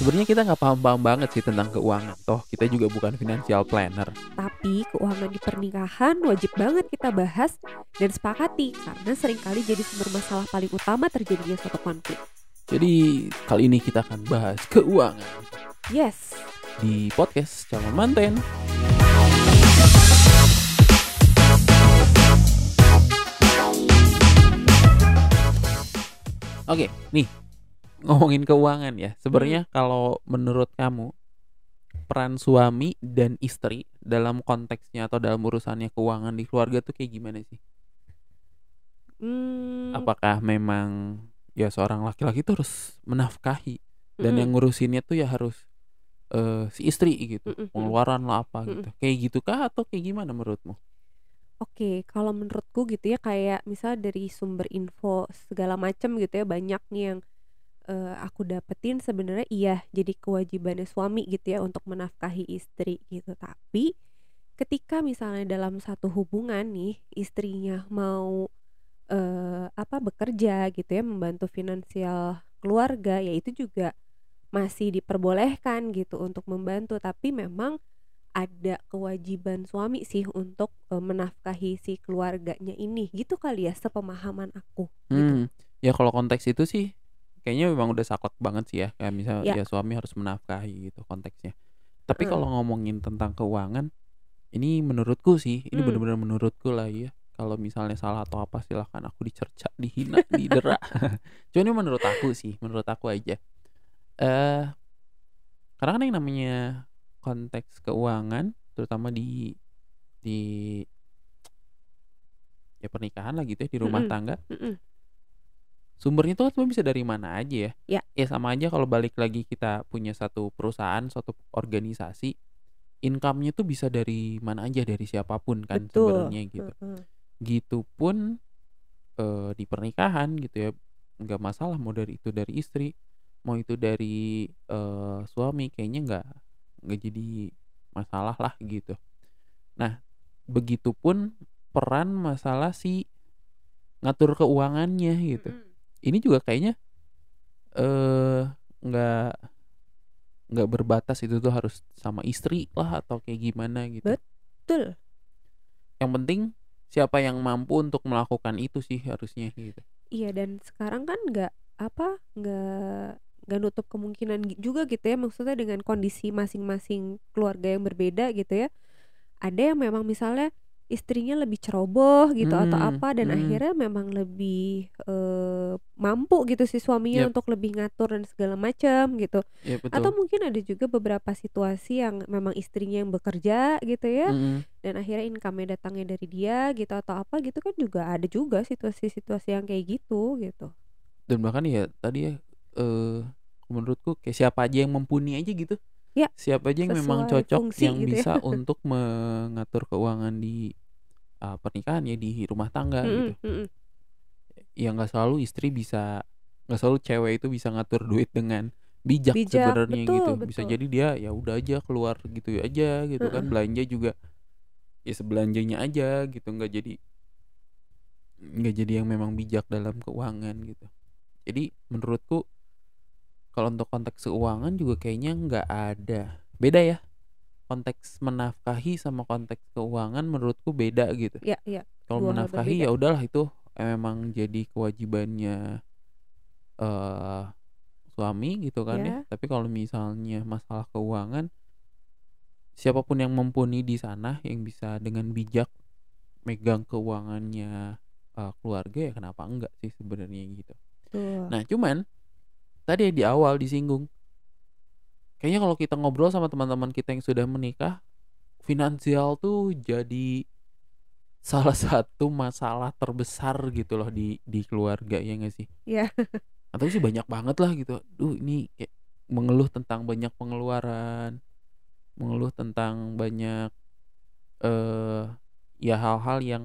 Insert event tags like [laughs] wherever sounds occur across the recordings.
sebenarnya kita nggak paham-paham banget sih tentang keuangan. Toh kita juga bukan financial planner. Tapi keuangan di pernikahan wajib banget kita bahas dan sepakati karena sering kali jadi sumber masalah paling utama terjadinya suatu konflik. Jadi kali ini kita akan bahas keuangan Yes, di podcast calon manten. Oke, nih ngomongin keuangan ya. Sebenarnya kalau menurut kamu peran suami dan istri dalam konteksnya atau dalam urusannya keuangan di keluarga tuh kayak gimana sih? Hmm, Apakah memang ya seorang laki-laki tuh harus menafkahi dan mm-mm. yang ngurusinnya tuh ya harus eh, si istri gitu, Mm-mm. pengeluaran lah apa Mm-mm. gitu. Kayak gitu kah atau kayak gimana menurutmu? Oke, kalau menurutku gitu ya kayak misal dari sumber info segala macam gitu ya banyak nih yang eh, aku dapetin sebenarnya iya jadi kewajibannya suami gitu ya untuk menafkahi istri gitu. Tapi ketika misalnya dalam satu hubungan nih istrinya mau eh, apa bekerja gitu ya membantu finansial keluarga ya itu juga masih diperbolehkan gitu untuk membantu tapi memang ada kewajiban suami sih untuk eh, menafkahi si keluarganya ini gitu kali ya sepemahaman aku gitu. Hmm, ya kalau konteks itu sih kayaknya memang udah saklek banget sih ya. Kayak misal Ya. ya suami harus menafkahi gitu konteksnya. Tapi Heeh. kalau ngomongin tentang keuangan, ini menurutku sih, ini Hmm. benar-benar menurutku lah ya. Kalau misalnya salah atau apa silahkan aku dicerca, dihina, [laughs] didera. Cuma ini menurut aku sih, menurut aku aja. Eh, karena kan yang namanya konteks keuangan, terutama di di ya pernikahan lah gitu ya di rumah Mm-mm. tangga Mm-mm. Sumbernya itu kan sebenarnya bisa dari mana aja ya Ya. ya sama aja kalau balik lagi kita punya satu perusahaan suatu organisasi income-nya tuh bisa dari mana aja dari siapa pun kan Betul. sebenarnya gitu Heeh. gitu pun eh, di pernikahan gitu ya nggak masalah mau dari itu dari istri mau itu dari eh, suami kayaknya nggak nggak jadi masalah lah gitu nah begitupun peran masalah si ngatur keuangannya gitu Mm-mm. Ini juga kayaknya eh nggak nggak berbatas itu tuh harus sama istri lah atau kayak gimana gitu. Betul. yang penting siapa yang mampu untuk melakukan itu sih harusnya gitu. Iya dan sekarang kan nggak apa nggak nggak nutup kemungkinan juga gitu ya maksudnya dengan kondisi masing-masing keluarga yang berbeda gitu ya. Ada yang memang misalnya istrinya lebih ceroboh gitu atau Hmm, apa dan hmm. akhirnya memang lebih eh, mampu gitu si suaminya Yep. untuk lebih ngatur dan segala macam gitu betul atau mungkin ada juga beberapa situasi yang memang istrinya yang bekerja gitu ya Mm-mm. dan akhirnya income-nya datangnya dari dia gitu atau apa gitu kan juga ada juga situasi-situasi yang kayak gitu gitu dan bahkan ya tadi ya eh menurutku kayak siapa aja yang mumpuni aja gitu Ya, siapa aja yang memang cocok fungsi yang gitu ya. bisa [laughs] untuk mengatur keuangan di uh, pernikahan ya di rumah tangga Mm-mm, gitu mm-mm. ya nggak selalu istri bisa nggak selalu cewek itu bisa ngatur duit dengan bijak, Bijak, sebenarnya betul, gitu bisa betul. jadi dia ya udah aja keluar gitu aja gitu kan Heeh. belanja juga ya sebelanjanya aja gitu nggak jadi nggak jadi yang memang bijak dalam keuangan gitu jadi menurutku kalau untuk konteks keuangan juga kayaknya nggak ada beda ya konteks menafkahi sama konteks keuangan menurutku beda gitu ya ya kalau menafkahi ya udahlah itu memang jadi kewajibannya eh suami gitu kan ya. Ya. Tapi kalau misalnya masalah keuangan siapa pun yang mumpuni di sana yang bisa dengan bijak megang keuangannya eh, keluarga ya kenapa enggak sih sebenarnya gitu. tuh Nah, cuman tadi di awal disinggung. Kayaknya kalau kita ngobrol sama teman-teman kita yang sudah menikah finansial tuh jadi salah satu masalah terbesar gitu loh di di keluarga ya nggak sih? Ya [laughs] atau sih banyak banget lah gitu. Duh ini kayak mengeluh tentang banyak pengeluaran mengeluh tentang banyak eh ya hal-hal yang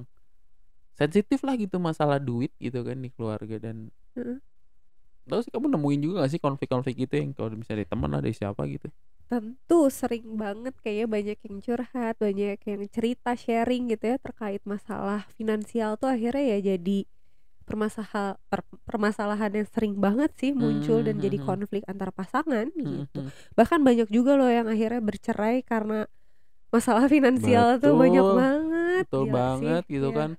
sensitif lah gitu masalah duit gitu kan di keluarga dan. Tahu sih kamu nemuin juga gak sih konflik-konflik itu yang kalau misalnya dari teman lah dari siapa gitu tentu sering banget kayaknya banyak yang curhat banyak yang cerita sharing gitu ya terkait masalah finansial tuh akhirnya ya jadi permasahal per permasalahan yang sering banget sih muncul dan jadi mhm mhm. konflik antar pasangan gitu. Bahkan banyak juga loh yang akhirnya bercerai karena masalah finansial tuh banyak Betul, banget, betul sih, banget gitu iya. kan.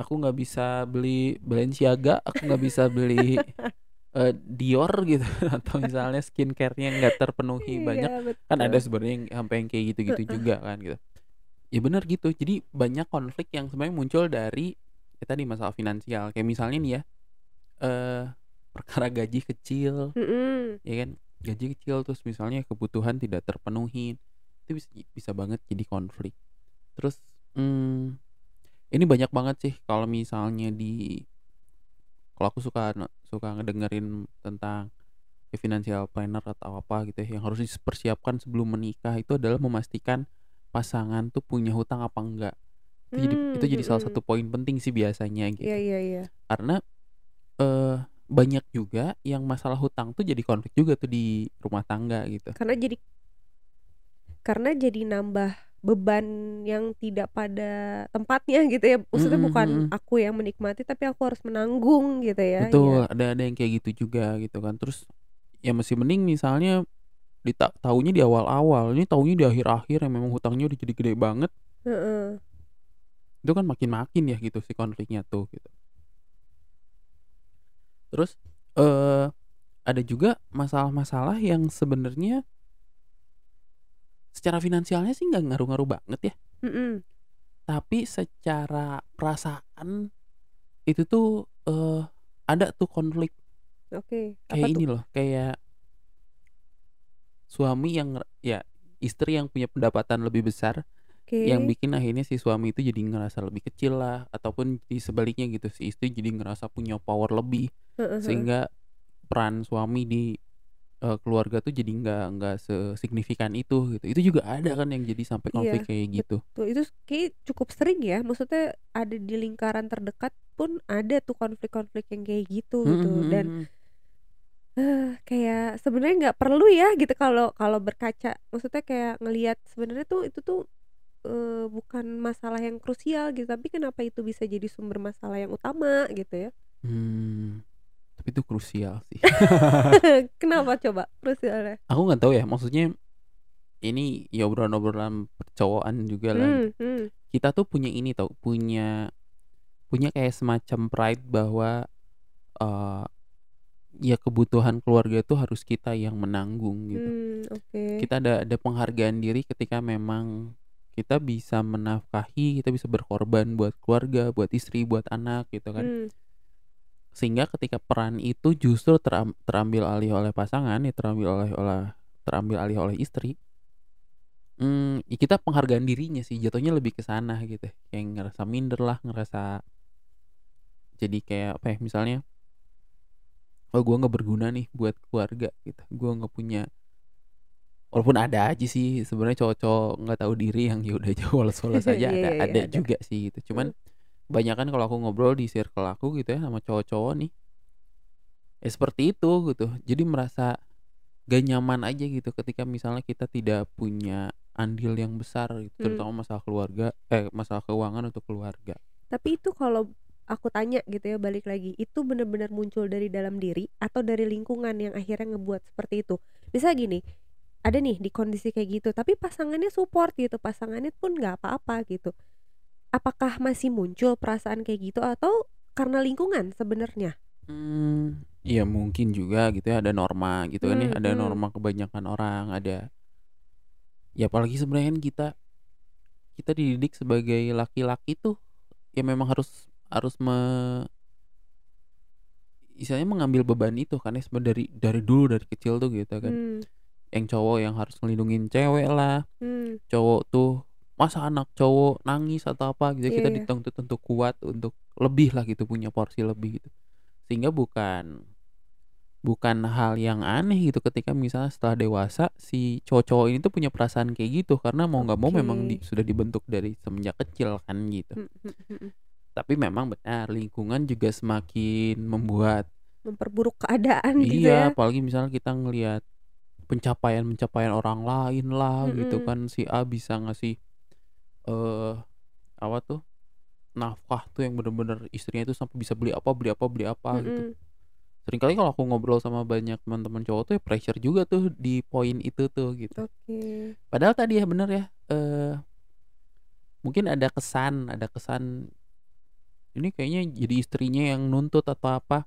Aku nggak bisa beli Balenciaga, aku nggak bisa beli, [laughs] eee, Dior gitu. [laughs] Atau misalnya skincare-nya nggak terpenuhi Iya, banyak, kan ada sebenarnya yang sampai yang kayak gitu-gitu juga kan gitu. Ya bener gitu, jadi banyak konflik yang sebenarnya muncul dari ya tadi masalah finansial, kayak misalnya nih ya, eee, perkara gaji kecil, Mhm. ya kan, gaji kecil terus misalnya kebutuhan tidak terpenuhi, itu bis bisa banget jadi konflik. Terus, mmm, ini banyak banget sih kalau misalnya di kalau aku suka suka ngedengerin tentang ya financial planner atau apa gitu ya, yang harus dipersiapkan sebelum menikah itu adalah memastikan pasangan tuh punya hutang apa enggak. Itu jadi itu jadi salah mhm. satu poin penting sih biasanya gitu. iya iya. Karena, eee, banyak juga yang masalah hutang tuh jadi konflik juga tuh di rumah tangga gitu. Karena jadi karena jadi nambah beban yang tidak pada tempatnya gitu ya, maksudnya Mhm bukan mhm. aku yang menikmati tapi aku harus menanggung gitu ya, iya. Betul, ada ada yang kayak gitu juga gitu kan. Terus ya masih mending misalnya dita tahunya di awal-awal, ini tahunya di akhir-akhir yang memang hutangnya udah jadi gede banget. Heeh. Itu kan makin-makin ya gitu si konfliknya tuh gitu. Terus, eee, ada juga masalah-masalah yang sebenarnya secara finansialnya sih nggak ngaruh-ngaruh banget ya. Mhm. Tapi secara perasaan itu tuh, eee, ada tuh konflik. Oke, apa Kayak tuh? ini loh, kayak suami yang ya istri yang punya pendapatan lebih besar, yang Oke. bikin akhirnya si suami itu jadi ngerasa lebih kecil lah, ataupun di sebaliknya gitu, si istri jadi ngerasa punya power lebih, Heeh heeh. sehingga peran suami di, eee, keluarga tuh jadi nggak nggak sesignifikan itu gitu. Itu juga ada kan yang jadi sampai konflik Iya, kayak gitu. betul. Itu s kayaknya cukup sering ya, maksudnya ada di lingkaran terdekat pun ada tuh konflik-konflik yang kayak gitu, Mhm gitu. mhm Dan eh, kayak sebenarnya nggak perlu ya gitu kalau kalau berkaca, maksudnya kayak ngelihat sebenarnya tuh itu tuh, eee, bukan masalah yang krusial gitu, tapi kenapa itu bisa jadi sumber masalah yang utama gitu ya. Mmm, tapi itu krusial sih. [laughs] Kenapa coba krusialnya? Aku nggak tahu ya, maksudnya ini ya obrolan-obrolan percowokan juga lah. Mmm, mhm. Kita tuh punya ini tau, punya punya kayak semacam pride bahwa, eee, ya kebutuhan keluarga itu harus kita yang menanggung gitu. Mmm, oke. Kita ada ada penghargaan diri ketika memang kita bisa menafkahi, kita bisa berkorban buat keluarga, buat istri, buat anak gitu kan. Mmm. Sehingga ketika peran itu justru teram terambil alih oleh pasangan, ya terambil oleh oleh terambil alih oleh istri mmm, ya kita penghargaan dirinya sih, jatuhnya lebih ke sana gitu, kayak ngerasa minder lah, ngerasa jadi kayak apa ya, misalnya "Oh gua nggak berguna nih buat keluarga," gitu, "gua nggak punya" walaupun ada aja sih sebenarnya cowok-cowok nggak tahu diri yang ya udah aja woles-woles aja Iya ada iya iya, ada ada. juga sih gitu. Mmm. Cuman kebanyakan kalau aku ngobrol di circle aku gitu ya sama cowok-cowok nih ya seperti itu gitu. Jadi merasa gak nyaman aja gitu ketika misalnya kita tidak punya andil yang besar gitu, Mmm. terutama masalah keluarga eh, masalah keuangan untuk keluarga. Tapi itu kalau aku tanya gitu ya, balik lagi, itu bener-bener muncul dari dalam diri atau dari lingkungan yang akhirnya ngebuat seperti itu? Misalnya gini, ada nih di kondisi kayak gitu, tapi pasangannya support gitu, pasangannya pun nggak apa-apa gitu. Apakah masih muncul perasaan kayak gitu atau karena lingkungan sebenarnya? Mmm, ya mungkin juga gitu ya, ada norma gitu kan ya, Mmm, ada mhm. norma kebanyakan orang, ada ya apalagi sebenarnya kan kita kita dididik sebagai laki-laki tuh ya memang harus harus me istilahnya mengambil beban itu kan ya sebenarnya dari dari dulu dari kecil tuh gitu kan. Mmm. Yang cowok yang harus ngelindungin cewek lah, Mmm. cowok tuh masa anak cowok nangis atau apa gitu Iya kita iya. dituntut untuk kuat, untuk lebih lah gitu, punya porsi lebih gitu. Sehingga bukan bukan hal yang aneh gitu ketika misalnya setelah dewasa si cowok-cowok ini tuh punya perasaan kayak gitu, karena mau nggak mau memang di sudah dibentuk dari semenjak kecil kan gitu. Mhm mhm mhm. Tapi memang benar lingkungan juga semakin membuat Memperburuk keadaan gitu Iya, ya? apalagi misalnya kita ngelihat pencapaian-pencapaian orang lain lah gitu Mhm. kan, si A bisa ngasih, eee, apa tuh nafkah tuh yang bener-bener istrinya itu sampai bisa beli apa beli apa beli apa gitu Mhm. sering kali kalau aku ngobrol sama banyak teman-teman cowok tuh ya pressure juga tuh di poin itu tuh gitu Oke. padahal tadi ya bener ya eh mungkin ada kesan ada kesan ini kayaknya jadi istrinya yang nuntut atau apa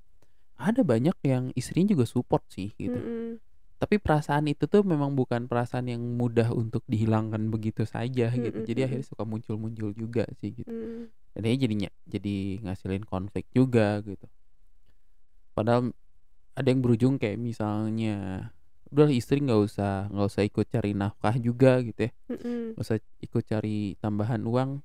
ada banyak yang istrinya juga support sih gitu Mhm. Tapi perasaan itu tuh memang bukan perasaan yang mudah untuk dihilangkan begitu saja gitu Mhm, jadi mhm. akhirnya suka muncul-muncul juga sih gitu Mhm. dan akhirnya jadinya jadi ngasilin konflik juga gitu padahal ada yang berujung kayak misalnya udah istri nggak usah nggak usah ikut cari nafkah juga gitu ya Mhm. nggak usah ikut cari tambahan uang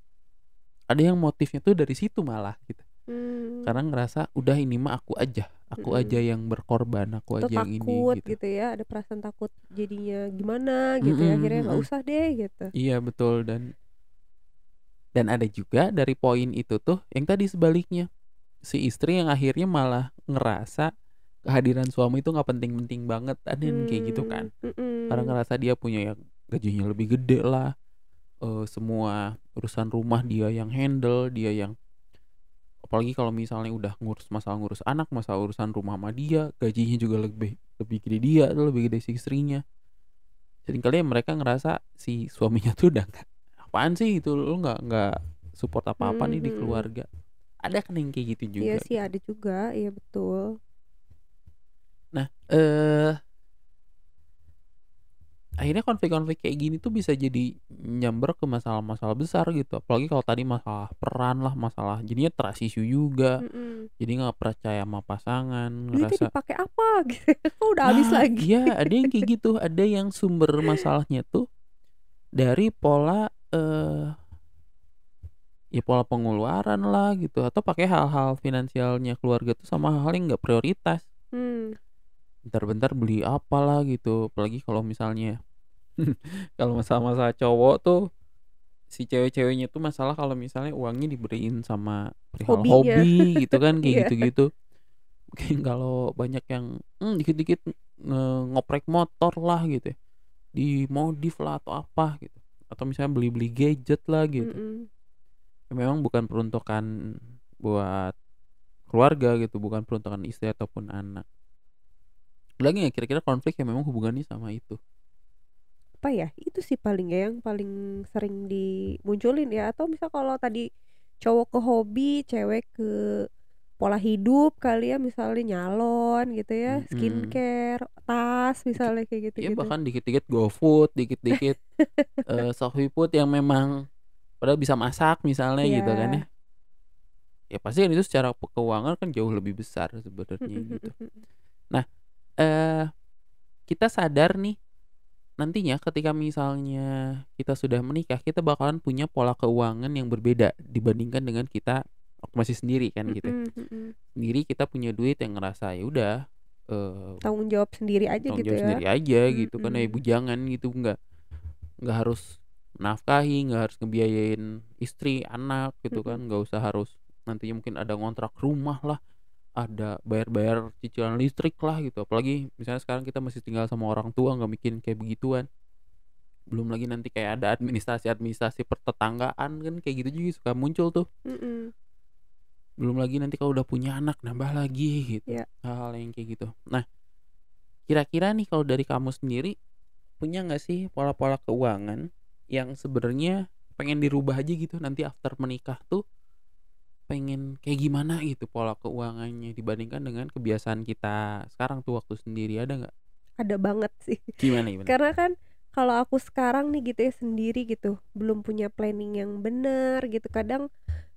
ada yang motifnya tuh dari situ malah gitu Hmm. karena ngerasa udah ini mah aku aja aku Mm-mm. aja yang berkorban aku Atau aja yang ini takut gitu gitu ya ada perasaan takut jadinya gimana gitu ya Mm-mm, akhirnya nggak mm-mm. usah deh gitu Iya betul dan dan ada juga dari poin itu tuh yang tadi sebaliknya si istri yang akhirnya malah ngerasa kehadiran suami itu nggak penting-penting banget ada yang kayak gitu kan Hmm, karena mm-mm. ngerasa dia punya yang gajinya lebih gede lah eh, semua urusan rumah dia yang handle dia yang apalagi kalau misalnya udah ngurus masalah ngurus anak masalah urusan rumah sama dia gajinya juga lebih lebih gede dia lebih gede si istrinya. Seringkali ya mereka ngerasa si suaminya tuh udah nggak apaan sih itu? Lu nggak nggak support apa apa nih di Mhm. keluarga. Ada kan yang kayak gitu juga. Iya sih ada juga. Iya betul. Nah eh akhirnya konflik-konflik kayak gini tuh bisa jadi nyamber ke masalah-masalah besar gitu apalagi kalau tadi masalah peran lah masalah jadinya trust issue juga Mm-mm. jadi nggak percaya sama pasangan duitnya ngerasa dipakai apa gitu [laughs] udah habis Nah, lagi Iya, ada yang kayak gitu. Ada yang sumber masalahnya tuh dari pola eh ya pola pengeluaran lah gitu atau pakai hal-hal finansialnya keluarga tuh sama hal-hal yang nggak prioritas. Hmm, Bentar-bentar beli apalah gitu. Apalagi kalau misalnya [laughs] kalau masalah-masalah cowok tuh si cewek-ceweknya tuh masalah kalau misalnya uangnya diberiin sama perihal Hobinya. hobi [laughs] gitu kan kayak Iya. gitu-gitu mungkin kalau banyak yang hmm, dikit-dikit ngoprek motor lah gitu ya dimodif lah atau apa gitu atau misalnya beli-beli gadget lah gitu mm-mm. Ya memang bukan peruntukan buat keluarga gitu bukan peruntukan istri ataupun anak lagi ya kira-kira konflik yang memang hubungannya sama itu apa ya itu sih paling ya yang paling sering dimunculin ya. Atau misal kalau tadi cowok ke hobi cewek ke pola hidup kali ya misalnya nyalon gitu ya skincare tas misalnya kayak gitu ya gitu bahkan dikit-dikit GoFood dikit-dikit [laughs] eh Sohwiput yang memang padahal bisa masak misalnya gitu kan ya. Ya pasti kan itu secara keuangan kan jauh lebih besar sebenarnya gitu. eh kita sadar nih nantinya ketika misalnya kita sudah menikah kita bakalan punya pola keuangan yang berbeda dibandingkan dengan kita waktu masih sendiri kan gitu. Mm-mm, mm-mm. sendiri kita punya duit yang ngerasa ya udah eh tanggung jawab sendiri aja tanggung gitu jawab ya. sendiri aja gitu kan ya ibu jangan gitu nggak nggak harus nafkahi nggak harus ngebiayain istri anak gitu kan nggak usah harus nantinya mungkin ada ngontrak rumah lah ada bayar-bayar cicilan listrik lah gitu. Apalagi misalnya sekarang kita masih tinggal sama orang tua nggak bikin kayak begituan. Belum lagi nanti kayak ada administrasi-administrasi pertetanggaan kan kayak gitu juga suka muncul tuh. Mm-mm. belum lagi nanti kalau udah punya anak nambah lagi gitu. Iya. hal-hal yang kayak gitu. Nah kira-kira nih kalau dari kamu sendiri punya nggak sih pola-pola keuangan yang sebenarnya pengen dirubah aja gitu nanti after menikah tuh pengen kayak gimana gitu pola keuangannya dibandingkan dengan kebiasaan kita sekarang tuh waktu sendiri ada nggak? Ada banget sih. Gimana gimana? Karena kan kalau aku sekarang nih gitu ya sendiri gitu belum punya planning yang bener gitu. Kadang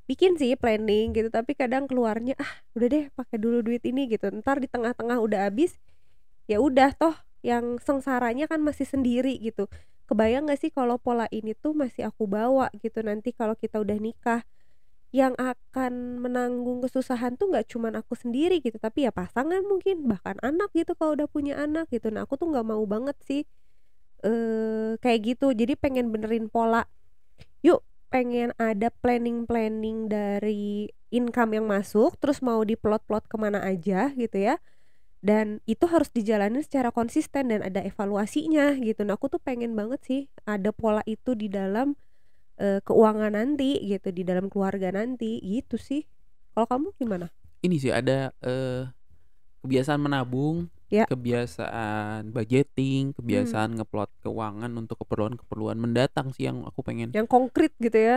bikin sih planning gitu tapi kadang keluarnya ah udah deh pakai dulu duit ini gitu. Ntar di tengah-tengah udah habis ya udah toh yang sengsaranya kan masih sendiri gitu. Kebayang gak sih kalau pola ini tuh masih aku bawa gitu nanti kalau kita udah nikah yang akan menanggung kesusahan tuh nggak cuman aku sendiri gitu tapi ya pasangan mungkin bahkan anak gitu kalau udah punya anak gitu. Nah aku tuh nggak mau banget sih eh kayak gitu. Jadi pengen benerin pola. Yuk pengen ada planning-planning dari income yang masuk terus mau diplot-plot ke mana aja gitu ya. Dan itu harus dijalanin secara konsisten dan ada evaluasinya gitu. Nah aku tuh pengen banget sih ada pola itu di dalam eee, keuangan nanti gitu di dalam keluarga nanti gitu sih. Kalau kamu gimana? Ini sih ada, eee, kebiasaan menabung, Ya. kebiasaan budgeting, Hmm. kebiasaan ngeplot keuangan untuk keperluan-keperluan mendatang sih yang aku pengen Yang konkret gitu ya?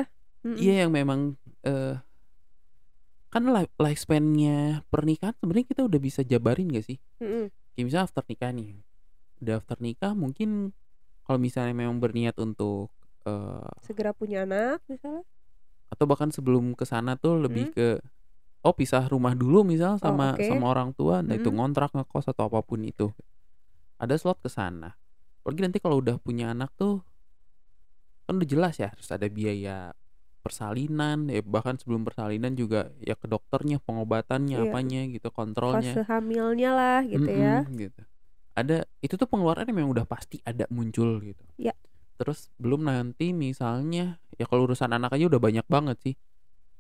Iya yang memang, eee kan life lifespan-nya pernikahan sebenarnya kita udah bisa jabarin gak sih? Mhm. Kayak misalnya after nikah nih, udah after nikah mungkin kalau misalnya memang berniat untuk, eee Segera punya anak misalnya? atau bahkan sebelum ke sana tuh lebih Mhm. ke, oh pisah rumah dulu misal Oh, sama oke. sama orang tua, entah itu Mhm. ngontrak, ngekos, atau apa pun itu. Ada slot ke sana. Apalagi nanti kalau udah punya anak tuh, kan udah jelas ya harus ada biaya persalinan, ya bahkan sebelum persalinan juga ya ke dokternya, pengobatannya, Iya. apanya gitu, kontrolnya. Fase hamilnya lah gitu ya? Mhm, gitu. Ada itu tuh pengeluaran yang memang udah pasti ada muncul gitu. Ya. Terus belum nanti misalnya ya kalau urusan anak aja udah banyak banget sih.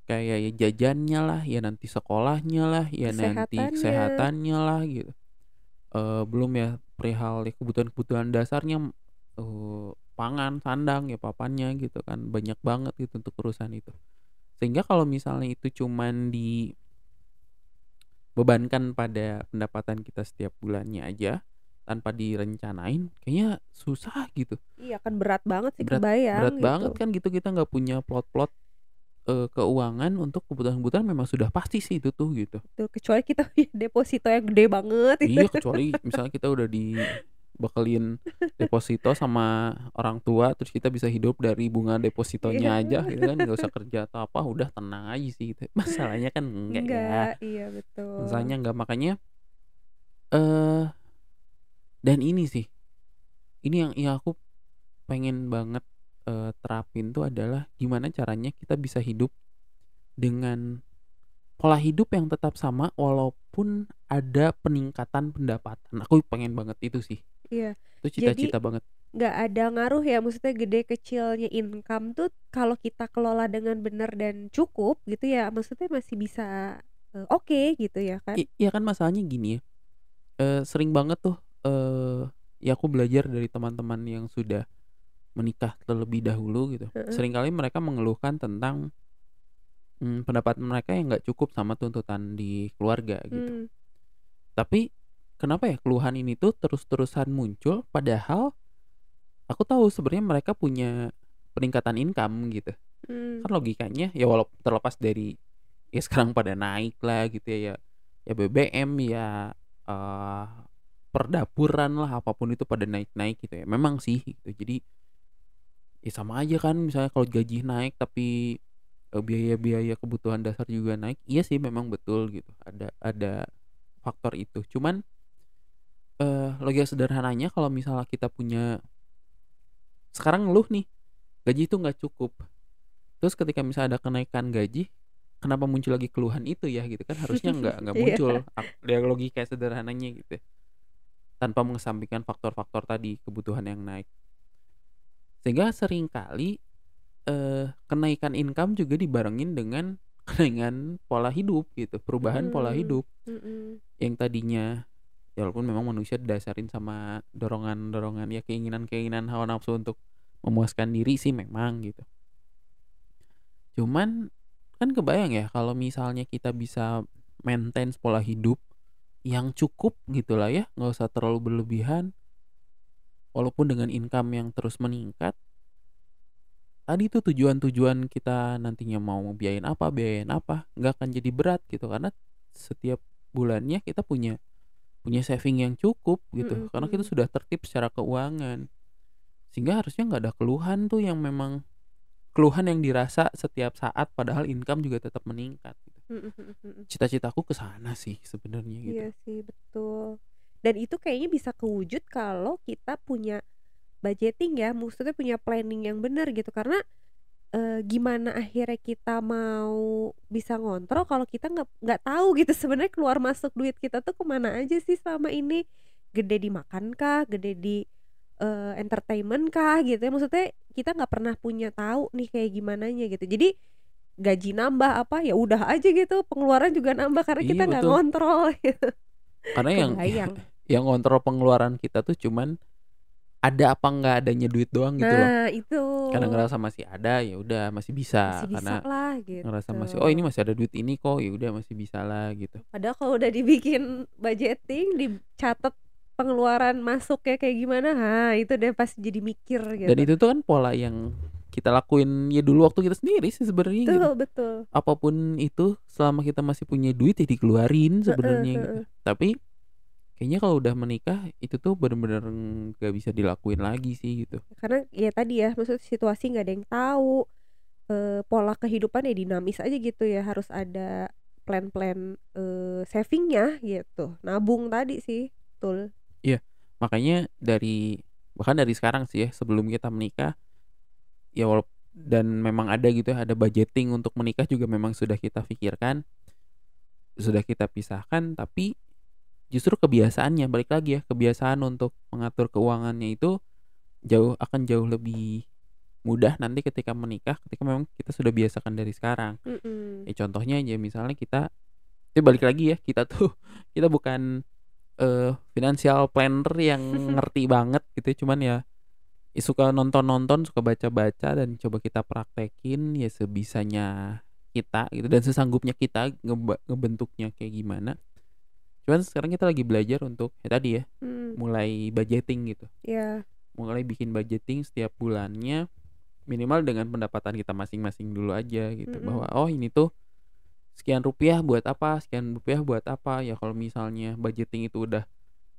Kayak ya jajannya lah, ya nanti sekolahnya lah, ya nanti Kesehatannya. lah gitu. Eee, belum ya perihal ya kebutuhan-kebutuhan dasarnya, eee, pangan, sandang, ya papannya gitu kan, banyak banget gitu untuk urusan itu. Sehingga kalau misalnya itu cuman dibebankan pada pendapatan kita setiap bulannya aja, tanpa direncanain, kayaknya susah gitu. Iya kan berat banget sih Berat kebayang berat gitu. banget kan gitu kita nggak punya plot-plot, eee, keuangan untuk kebutuhan-kebutuhan memang sudah pasti sih itu tuh gitu. Betul, kecuali kita [laughs] deposito yang gede banget gitu. Iya kecuali misalnya kita udah dibekelin deposito sama orang tua, terus kita bisa hidup dari bunga depositonya Iya. aja gitu kan, nggak usah kerja atau apa, udah tenang aja sih gitu. [laughs] Masalahnya kan enggak ya. Enggak, iya betul. Masalahnya enggak, makanya eee, dan ini sih, ini yang yang aku pengen banget, eee, terapin tuh adalah gimana caranya kita bisa hidup dengan pola hidup yang tetap sama walaupun ada peningkatan pendapatan. Aku pengen banget itu sih. Iya. Itu cita-cita banget. nggak ada ngaruh ya, maksudnya gede kecilnya income tuh kalau kita kelola dengan benar dan cukup gitu ya, maksudnya masih bisa, eee, oke gitu ya kan? I iya kan masalahnya gini ya, eee, sering banget tuh, eee, ya aku belajar dari teman-teman yang sudah menikah terlebih dahulu gitu. Heeh. Seringkali mereka mengeluhkan tentang, mmm, pendapatan mereka yang nggak cukup sama tuntutan di keluarga gitu. Mmm. Tapi kenapa ya keluhan ini tuh terus-terusan muncul padahal aku tahu sebenarnya mereka punya peningkatan income gitu. Mmm. Kan logikanya ya walau terlepas dari ya sekarang pada naik lah gitu ya, ya ya BBM, ya, eee, perdapuran lah, apa pun itu pada naik-naik gitu ya. Memang sih gitu. Jadi ya sama aja kan misalnya kalau gaji naik tapi, eee, biaya-biaya kebutuhan dasar juga naik, iya sih memang betul gitu. Ada ada faktor itu. Cuman, eee, logika sederhananya kalau misalnya kita punya sekarang ngeluh nih, gaji itu nggak cukup. Terus ketika misalnya ada kenaikan gaji, kenapa muncul lagi keluhan itu ya gitu kan, harusnya nggak nggak [laughs] Iya. muncul ak ya logika sederhananya gitu. Tanpa mengesampingkan faktor-faktor tadi, kebutuhan yang naik. Sehingga sering kali, eee, kenaikan income juga dibarengin dengan [laughs] kenaikan pola hidup gitu, perubahan pola Mmm, hidup. mhm. Yang tadinya ya walaupun memang manusia didasarin sama dorongan-dorongan ya keinginan-keinginan hawa nafsu untuk memuaskan diri sih memang gitu. Cuman kan kebayang ya kalau misalnya kita bisa maintain pola hidup yang cukup gitulah ya, nggak usah terlalu berlebihan. Walaupun dengan income yang terus meningkat. Tadi tuh tujuan-tujuan kita nantinya mau biayain apa, biayain apa, nggak akan jadi berat gitu karena setiap bulannya kita punya punya saving yang cukup gitu. Mhm Karena kita mhm. sudah tertib secara keuangan. Sehingga harusnya nggak ada keluhan tuh yang memang keluhan yang dirasa setiap saat padahal income juga tetap meningkat gitu. Mhm mhm mhm. Cita-citaku ke sana sih sebenarnya gitu. Iya sih, betul. Dan itu kayaknya bisa kewujud kalau kita punya budgeting ya, maksudnya punya planning yang benar gitu. Karena, eee, gimana akhirnya kita mau bisa ngontrol kalau kita nggak nggak tahu gitu [laughs] sebenarnya keluar masuk duit kita tuh ke mana aja sih selama ini. Gede di makan kah, gede di, eee, entertainment kah gitu ya, maksudnya kita nggak pernah punya tahu nih kayak gimananya gitu. Jadi gaji nambah apa, ya udah aja gitu, pengeluaran juga nambah karena kita Iya nggak betul. ngontrol [laughs] gitu. Karena yang [laughs] yang ngontrol pengeluaran kita tuh cuman ada apa nggak adanya duit doang gitu loh. Nah, itu. Karena ngerasa masih ada, ya udah masih bisa, Masih karena bisalah ngerasa gitu. masih, "Oh ini masih ada duit ini kok, ya udah masih bisalah," gitu. Padahal kalau udah dibikin budgeting, dicatat pengeluaran masuknya kayak gimana, ha itu deh pas jadi mikir Dan gitu. itu tuh kan pola yang kita lakuin ya dulu waktu kita sendiri sih sebenarnya gitu. Betul betul. Apa pun itu selama kita masih punya duit ya dikeluarin sebenarnya gitu. heeh. Tapi kayaknya kalau udah menikah itu tuh bener-bener nggak bisa dilakuin lagi sih gitu. Karena ya tadi ya, maksudnya situasi nggak ada yang tahu, eee, pola kehidupan ya dinamis aja gitu ya, harus ada plan-plan, eee, saving-nya gitu, nabung tadi sih, betul. Iya, makanya dari bahkan dari sekarang sih ya, sebelum kita menikah, ya walau dan memang ada gitu ya, ada budgeting untuk menikah juga memang sudah kita pikirkan, sudah kita pisahkan, tapi justru kebiasaannya, balik lagi ya, kebiasaan untuk mengatur keuangannya itu jauh akan jauh lebih mudah nanti ketika menikah, ketika memang kita sudah biasakan dari sekarang. Mhm. Ya contohnya aja misalnya kita ya balik lagi ya, kita tuh [laughs] kita bukan, eee, financial planner yang [laughs] ngerti banget gitu ya, cuman ya ya suka nonton-nonton, suka baca-baca dan coba kita praktekin ya sebisanya kita gitu dan sesanggupnya kita ngebentuknya kayak gimana. Cuman sekarang kita lagi belajar untuk ya tadi ya, Mmm. mulai budgeting gitu. Iya. Mulai bikin budgeting setiap bulannya, minimal dengan pendapatan kita masing-masing dulu aja gitu, bahwa, Mhm. "Oh ini tuh sekian rupiah buat apa sekian rupiah buat apa." Ya kalau misalnya budgeting itu udah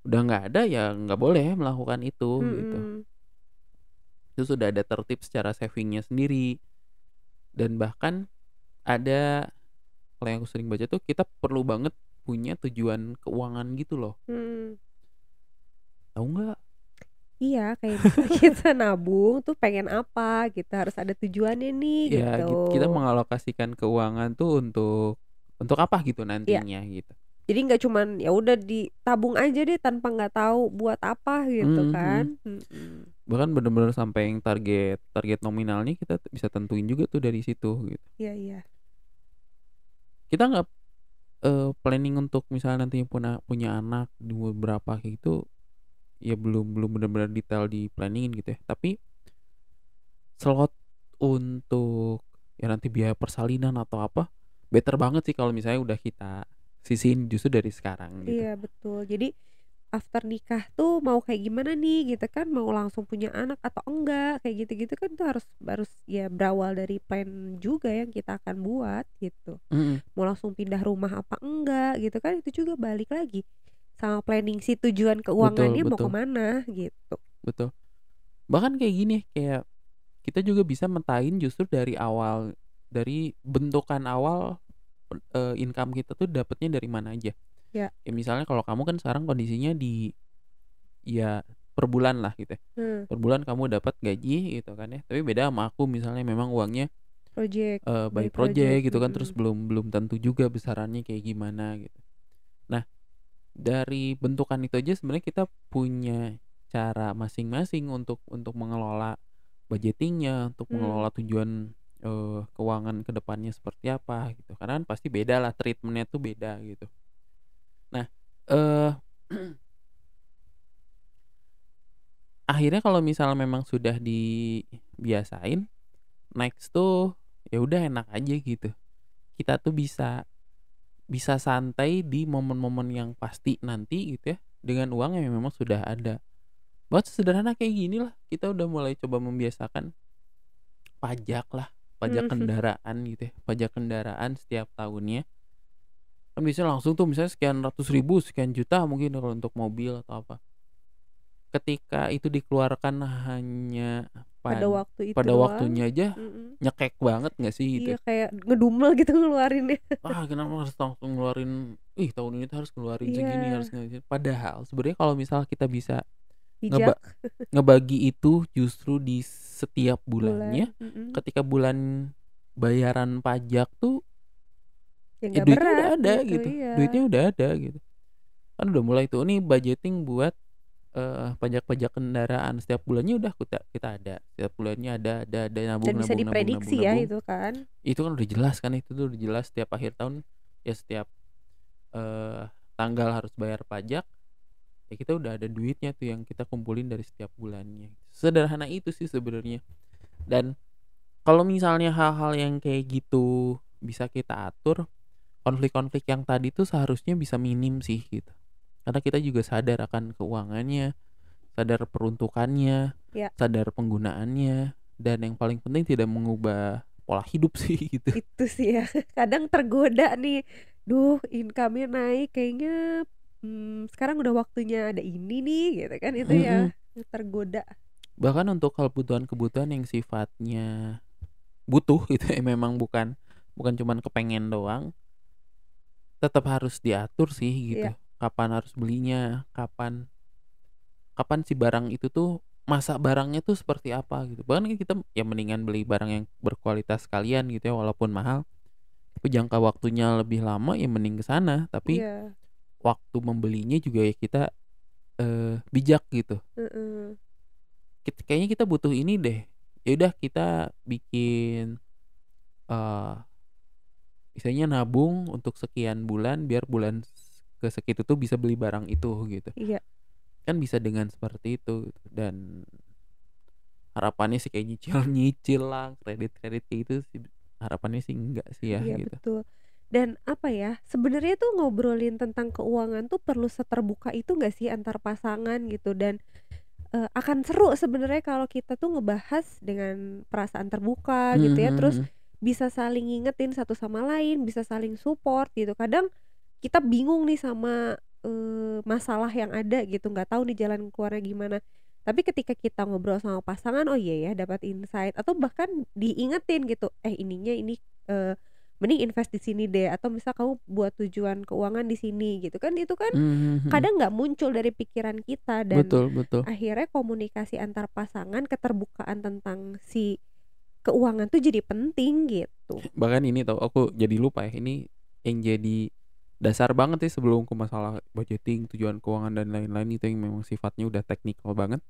udah nggak ada, ya nggak boleh melakukan itu gitu. Mhm. Terus sudah ada tertib secara saving-nya sendiri. Dan bahkan ada kalau yang aku sering baca tuh kita perlu banget punya tujuan keuangan gitu loh. Mhm. Tahu nggak? Iya, kayak [laughs] kita nabung tuh pengen apa gitu, harus ada tujuannya nih Ya gitu. git kita mengalokasikan keuangan tuh untuk untuk apa gitu Iya. nantinya gitu. Jadi nggak cuman ya udah ditabung aja deh tanpa nggak tahu buat apa gitu Mhm kan. mhm. Mhm. Bahkan bener-bener sampai yang target target nominalnya kita bisa tentuin juga tuh dari situ gitu. Iya iya. Kita nggak, eee, planning untuk misalnya nantinya puna punya anak di berapa kayak gitu, ya belum belum bener-bener detail di-planning-in gitu ya. Tapi slot untuk ya nanti biaya persalinan atau apa, better banget sih kalau misalnya udah kita sisihin justru dari sekarang gitu. Iya betul. Jadi after nikah tuh mau kayak gimana nih gitu kan, mau langsung punya anak atau enggak, kayak gitu-gitu kan tuh harus harus ya berawal dari plan juga yang kita akan buat gitu. Mhm. Mau langsung pindah rumah apa enggak gitu kan, itu juga balik lagi sama planning si tujuan Betul keuangannya mau betul. ke mana gitu. Betul. Bahkan kayak gini, kayak kita juga bisa mentain justru dari awal, dari bentukan awal, eee, income kita tuh dapatnya dari mana aja. Ya. Ya misalnya kalau kamu kan sekarang kondisinya di ya per bulan lah gitu ya. Hmm. Per bulan kamu dapat gaji gitu kan ya, tapi beda sama aku misalnya memang uangnya, Project, eee, by by project, project gitu kan, terus mhm. belum belum tentu juga besarannya kayak gimana gitu. Nah, dari bentukan itu aja sebenarnya kita punya cara masing-masing untuk untuk mengelola budgeting-nya, untuk Mmm. mengelola tujuan, eee, keuangan ke depannya seperti apa gitu. Karena kan pasti beda lah treatment-nya tuh beda gitu. Nah, eee [clears throat] akhirnya kalau misalnya memang sudah dibiasain, next tuh ya udah enak aja gitu. Kita tuh bisa bisa santai di momen-momen yang pasti nanti gitu ya, dengan uang yang memang sudah ada. Bahkan sesederhana kayak gini lah, kita udah mulai coba membiasakan pajak lah, pajak Mhm. kendaraan gitu ya, pajak kendaraan setiap tahunnya. Kan biasanya langsung tuh misalnya sekian ratus ribu, sekian juta mungkin kalau untuk mobil atau apa. Ketika itu dikeluarkan hanya pad Pada waktu itu pada doang, waktunya aja mhm. Nyekek banget nggak sih gitu? Iya kayak ngedumel gitu ngeluarinnya. Ah, kenapa harus langsung ngeluarin, ih tahun ini tuh harus ngeluarin segini, harus ngeluarin padahal sebenarnya kalau misal kita bisa ngeba [laughs] ngebagi itu justru di setiap bulannya, Bulan, mhm. ketika bulan bayaran pajak tuh Ya ya duitnya udah berat ada gitu, gitu, iya. duitnya udah ada gitu. Kan udah mulai tuh nih budgeting buat, eee, pajak-pajak kendaraan setiap bulannya udah kita kita ada, setiap bulannya ada ada ada nabung Dan bisa nabung nabung ya nabung. itu kan. Itu kan udah jelas kan, itu tuh udah jelas setiap akhir tahun, ya setiap, eee, tanggal harus bayar pajak, ya kita udah ada duitnya tuh yang kita kumpulin dari setiap bulannya. Sesederhana itu sih sebenarnya. Dan kalau misalnya hal-hal yang kayak gitu bisa kita atur, konflik-konflik yang tadi tuh seharusnya bisa minim sih gitu. Karena kita juga sadar akan keuangannya, sadar peruntukannya, Ya. sadar penggunaannya, dan yang paling penting tidak mengubah pola hidup [laughs] sih gitu. Itu sih ya. [laughs] Kadang tergoda nih. Duh, income-nya naik kayaknya hmm, sekarang udah waktunya ada ini nih gitu kan itu ya Mm-mm. tergoda. Bahkan untuk kebutuhan-kebutuhan yang sifatnya butuh [laughs] gitu ya memang bukan bukan cuman kepengen doang, tetap harus diatur sih gitu. Iya. Kapan harus belinya, kapan kapan si barang itu tuh masa barangnya tuh seperti apa gitu. Bahkan kan kita ya mendingan beli barang yang berkualitas sekalian gitu ya walaupun mahal. Tapi jangka waktunya lebih lama ya mending ke sana. Tapi Iya. waktu membelinya juga ya kita eh, bijak gitu. Heeh. Kit- Kayaknya kita butuh ini deh. Ya udah kita bikin eh misalnya nabung untuk sekian bulan biar bulan ke segitu tuh bisa beli barang itu gitu. Iya. Kan bisa dengan seperti itu gitu. dan harapannya sih kayak nyicil-nyicil [laughs] lah, kredit-kredit kayak gitu sih harapannya sih enggak sih ya Iya gitu. betul. Dan apa ya, sebenarnya tuh ngobrolin tentang keuangan tuh perlu seterbuka itu nggak sih antar pasangan gitu dan eh, akan seru sebenarnya kalau kita tuh ngebahas dengan perasaan terbuka gitu ya, Mhm, terus mhm. bisa saling ngingetin satu sama lain, bisa saling support gitu. Kadang kita bingung nih sama eh, masalah yang ada gitu, nggak tahu nih jalan keluarnya gimana. Tapi ketika kita ngobrol sama pasangan, oh iya ya dapat insight atau bahkan diingetin gitu, eh ininya ini eh, mending invest di sini deh atau misal kamu buat tujuan keuangan di sini gitu kan itu kan Mhm, mhm. kadang nggak muncul dari pikiran kita dan Betul, betul. akhirnya komunikasi antar pasangan keterbukaan tentang si keuangan tuh jadi penting gitu. Bahkan ini tau aku jadi lupa ya ini yang jadi dasar banget sih sebelum ke masalah budgeting, tujuan keuangan dan lain-lain itu yang memang sifatnya udah teknikal banget.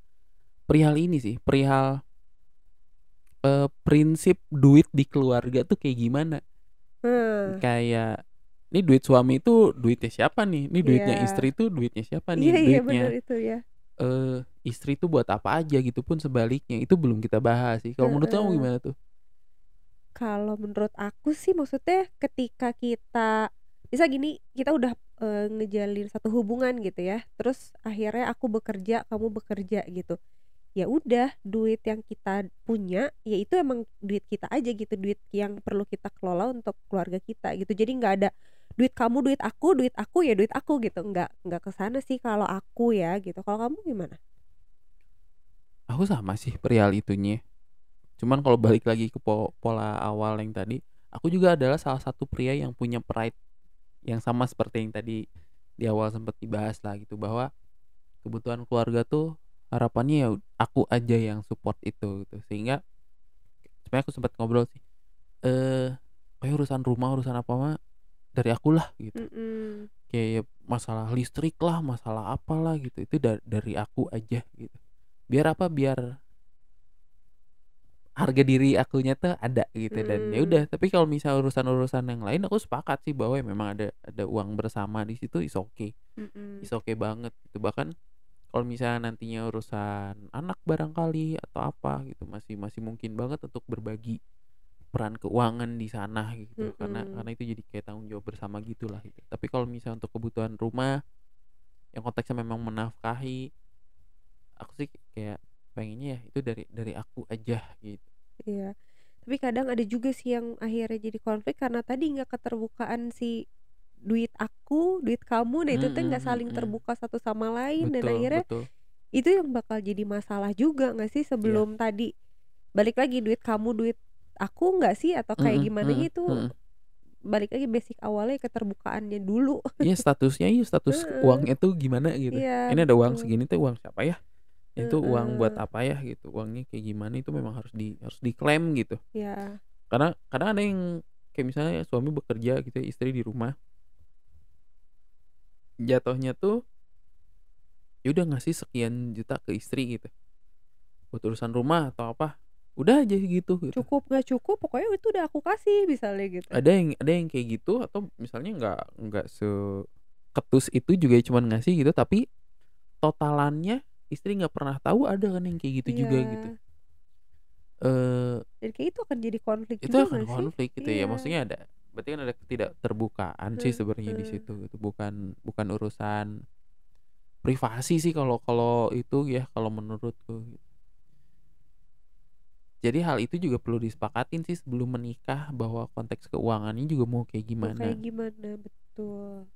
Perihal ini sih, perihal eh, prinsip duit di keluarga tuh kayak gimana? Hmm. Kayak ini duit suami itu duitnya siapa nih? Ini duitnya Iya. istri itu duitnya siapa nih? Iya iya duitnya benar itu ya. eh istri itu buat apa aja gitu pun sebaliknya itu belum kita bahas sih. Kalau menurut kamu gimana tuh? Kalau menurut aku sih maksudnya ketika kita bisa gini kita udah eh, ngejalin satu hubungan gitu ya. Terus akhirnya aku bekerja, kamu bekerja gitu. Ya udah duit yang kita punya ya itu emang duit kita aja gitu, duit yang perlu kita kelola untuk keluarga kita gitu. Jadi nggak ada duit kamu, duit aku, duit aku ya duit aku gitu. Nggak nggak ke sana sih kalau aku ya gitu. Kalau kamu gimana? Aku sama sih perihal itunya. Cuman kalau balik lagi ke po- pola awal yang tadi, aku juga adalah salah satu pria yang punya pride yang sama seperti yang tadi di awal sempat dibahas lah gitu bahwa kebutuhan keluarga tuh harapannya ya aku aja yang support itu gitu. Sehingga sebenarnya aku sempat ngobrol sih eh kayak urusan rumah, urusan apa mah dari aku lah gitu. Mm-mm. Kayak masalah listrik lah, masalah apalah gitu. Itu da- dari aku aja gitu. Biar apa? Biar harga diri akunya tuh ada gitu dan ya Mm. udah tapi kalau misal urusan-urusan yang lain aku sepakat sih bahwa memang ada ada uang bersama di situ is okay Mm-mm. is okay banget gitu bahkan kalau misalnya nantinya urusan anak barangkali atau apa gitu masih masih mungkin banget untuk berbagi peran keuangan di sana gitu karena Mm-mm. karena itu jadi kayak tanggung jawab bersama gitulah gitu tapi kalau misalnya untuk kebutuhan rumah yang konteksnya memang menafkahi aku sih kayak pengennya ya itu dari dari aku aja gitu Iya. Tapi kadang ada juga sih yang akhirnya jadi konflik karena tadi nggak keterbukaan si duit aku, duit kamu, nah itu tuh nggak saling mm-mm. terbuka satu sama lain dan betul akhirnya betul itu yang bakal jadi masalah juga nggak sih iya sebelum tadi balik lagi duit kamu, duit aku nggak sih atau kayak Mm-mm, gimana mm-mm, itu mm-mm. balik lagi basic awalnya keterbukaannya dulu. Iya statusnya iya status [laughs] uangnya tuh gimana gitu Iya ini ada uang betul. segini tuh uang siapa ya itu uang buat apa ya gitu. Uangnya kayak gimana itu memang harus di harus diklaim gitu. Ya. karena kadang ada yang kayak misalnya suami bekerja gitu ya, istri di rumah. Jatuhnya tuh ya udah ngasih sekian juta ke istri gitu. Buat urusan rumah atau apa udah aja gitu gitu. Cukup nggak cukup pokoknya itu udah aku kasih misalnya gitu. ada yang ada yang kayak gitu atau misalnya nggak nggak seketus itu juga cuman ngasih gitu. Tapi totalannya istri nggak pernah tahu ada kan yang kayak gitu juga gitu. Eee Dan kayak itu akan jadi konflik Itu juga akan nggak sih? konflik gitu ya, Iya. maksudnya ada berarti kan ada ketidakterbukaan sih Heeh sebenarnya di situ gitu, bukan bukan urusan privasi sih kalau kalau itu ya, kalau menurutku. Jadi hal itu juga perlu disepakatin sih sebelum menikah bahwa konteks keuangannya juga mau kayak Mau kayak gimana. gimana, betul.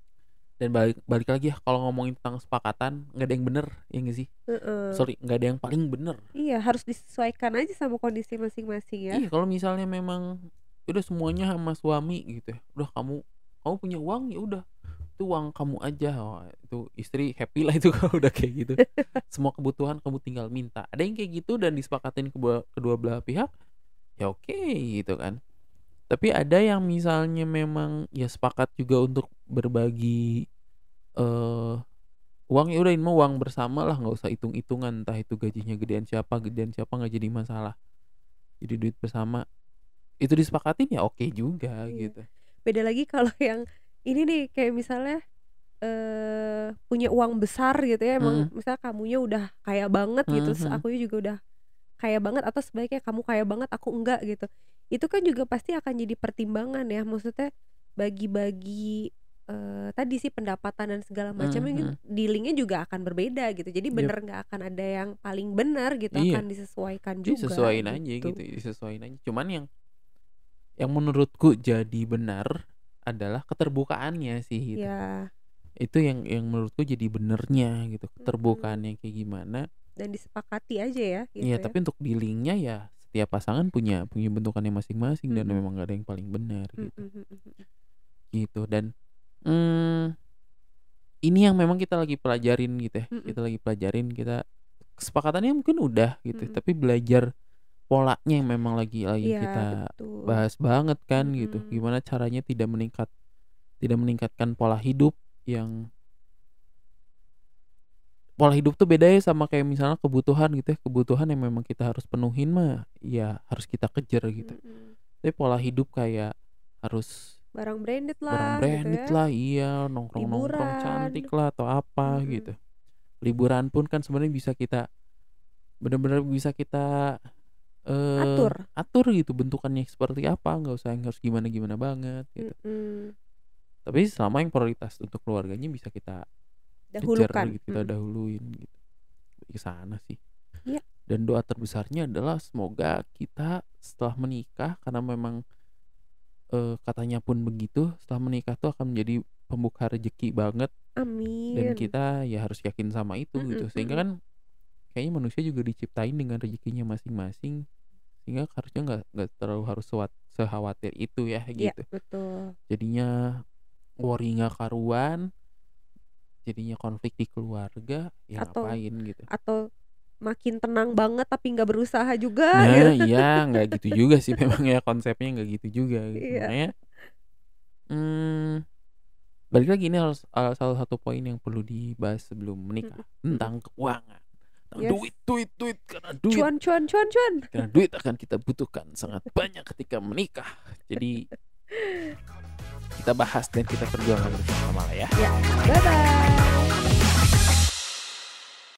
Dan balik balik lagi ya kalau ngomongin tentang kesepakatan nggak ada yang bener, ya nggak sih? Heeh. Sorry, nggak ada yang paling bener. Iya, harus disesuaikan aja sama kondisi masing-masing ya. Iya, kalau misalnya memang udah semuanya sama suami gitu ya, udah kamu kamu punya uang ya udah itu uang kamu aja, wah itu istri happy lah itu [laughs] kalau udah kayak gitu. [laughs] Semua kebutuhan kamu tinggal minta. Ada yang kayak gitu dan disepakatin kedua kedua belah pihak, ya oke gitu kan. Tapi ada yang misalnya memang ya sepakat juga untuk berbagi eh uang ya udah ini mah uang bersama lah nggak usah hitung-hitungan entah itu gajinya gedean siapa gedean siapa nggak jadi masalah jadi duit bersama itu disepakatin ya oke juga Iya. gitu Beda lagi kalau yang ini nih kayak misalnya eh punya uang besar gitu ya, emang Mhm. misalnya kamunya udah kaya banget gitu, terus Mhm. akunya juga udah kaya banget atau sebaliknya kamu kaya banget aku enggak gitu. Itu kan juga pasti akan jadi pertimbangan ya, maksudnya bagi-bagi eh tadi sih pendapatan dan segala macamnya kan Mhm. dealingnya juga akan berbeda gitu. Jadi Yep. bener nggak akan ada yang paling benar gitu, Iya. akan disesuaikan juga disesuaiin aja gitu. gitu disesuaiin aja cuman yang yang menurutku jadi benar adalah keterbukaannya sih gitu Iya, itu yang yang menurutku jadi benernya gitu keterbukaannya kayak gimana Dan disepakati aja ya gitu Iya ya. tapi untuk dealingnya ya setiap pasangan punya punya bentukannya masing-masing dan Mhm. memang gak ada yang paling benar gitu mhm mhm. gitu dan mm, ini yang memang kita lagi pelajarin gitu ya Mhm. kita lagi pelajarin kita kesepakatannya mungkin udah gitu Mhm. tapi belajar polanya yang memang lagi lagi Iya, kita betul. bahas banget kan gitu Mhm. gimana caranya tidak meningkat tidak meningkatkan pola hidup yang pola hidup tuh beda ya sama kayak misalnya kebutuhan gitu ya kebutuhan yang memang kita harus penuhin mah ya harus kita kejar gitu Mhm. tapi pola hidup kayak harus Barang branded barang lah gitu branded ya. lah iya nongkrong nongkrong Liburan. cantik lah atau apa Mhm. gitu liburan pun kan sebenarnya bisa kita benar-benar bisa kita eh Atur. atur gitu bentukannya seperti apa nggak usah yang harus gimana gimana banget gitu Mhm. tapi selama yang prioritas untuk keluarganya bisa kita kejar Dahulukan. gitu kita Mhm. dahuluin gitu ke sana sih Iya. dan doa terbesarnya adalah semoga kita setelah menikah karena memang eh, katanya pun begitu setelah menikah tuh akan menjadi pembuka rezeki banget Amin. dan kita ya harus yakin sama itu gitu Mhm, sehingga mhm. kan kayaknya manusia juga diciptain dengan rezekinya masing-masing sehingga harusnya nggak nggak terlalu harus sewat- sekhawatir itu ya Iya, gitu betul. jadinya worry nggak karuan jadinya konflik di keluarga ya Atau ngapain gitu atau makin tenang banget tapi nggak berusaha juga nah gitu. iya nggak gitu juga sih memang ya konsepnya nggak gitu juga gitu. Iya. makanya hmm, balik lagi ini harus uh, salah satu poin yang perlu dibahas sebelum menikah Mhm, tentang keuangan tentang Yes. duit duit duit karena duit Cuan cuan cuan cuan. karena duit akan kita butuhkan sangat banyak ketika menikah jadi kita bahas dan kita perjuangkan bersama lah ya Ya, bye bye.